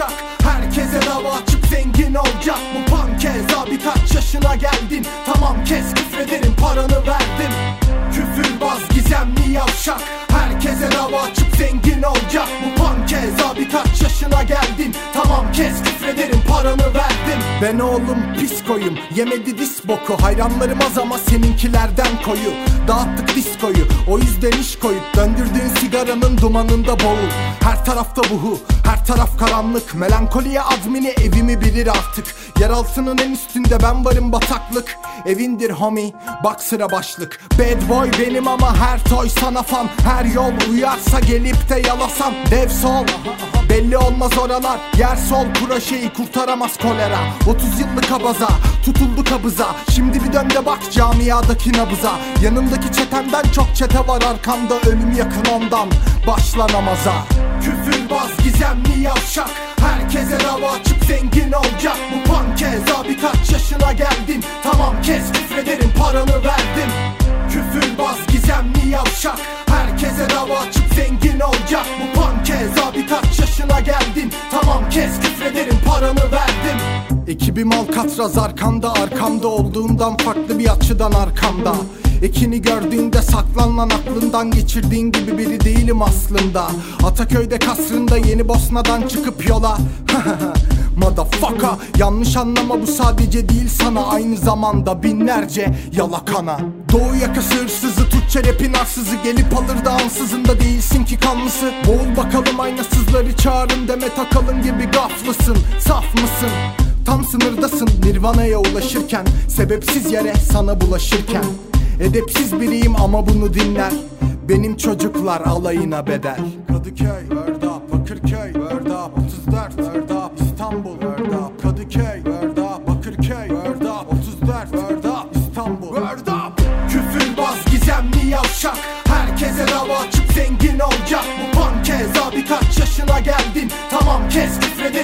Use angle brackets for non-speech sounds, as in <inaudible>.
yavşak Herkese dava açıp zengin olacak. Bu punk keza birkaç yaşına geldin. Tamam kes küfrederim paranı verdim. Küfürbaz gizemli yavşak Herkese dava açıp zengin olacak. Bu punk keza birkaç yaşına geldin. Tamam kes küfrederim paranı ver ben oğlum pis koyum Yemedi dis boku. Hayranlarım az ama seninkilerden koyu. Dağıttık diskoyu O yüzden iş koyup Döndürdüğün sigaranın dumanında boğul. Her tarafta buhu Her taraf karanlık. Melankoliye admini evimi bilir artık. Yeraltının en üstünde ben varım bataklık. Evindir homie Bak sıra başlık. Bad boy benim ama her toy sana fan. Her yol uyarsa gelip de yalasam. Dev sol Belli olmaz oralar. Yer sol proşeyi kurtaramaz kolera. 30 yıllık abaza Tutuldu kabıza. Şimdi bir dön de bak camiadaki nabıza. Yanımdaki çetenden çok çete var arkamda Ölüm yakın ondan Başla namaza Küfürbaz gizemli yavşak Herkese dava açıp zengin olacak Bu pankez abi kaç yaşına geldin? Tamam kes küfrederim paranı verdim. Küfürbaz gizemli yavşak Kes küfrederim paranı verdim. Ekibim Alcatraz arkamda arkamda olduğundan farklı bir açıdan arkamda. Ekini gördüğünde saklanan aklından geçirdiğin gibi biri değilim aslında. Ataköy'de kasrında yeni Bosna'dan çıkıp yola. <laughs> Motherfucker Yanlış anlama bu sadece değil sana Aynı zamanda binlerce yalakana Doğu yakası hırsızı Türkçe rapin arsızı Gelip alır da ansızında değilsin ki kanlısı. Boğul bakalım aynasızları çağırın Demet Akalın gibi gaflısın. Saf mısın? Tam sınırdasın Nirvana'ya ulaşırken. Sebepsiz yere sana bulaşırken. Edepsiz biriyim ama bunu dinler. Benim çocuklar alayına bedel. Kadıköy, yavşak Herkese dava açıp zengin olacak. Bu pankez abi kaç yaşına geldin. Tamam kes küfrederim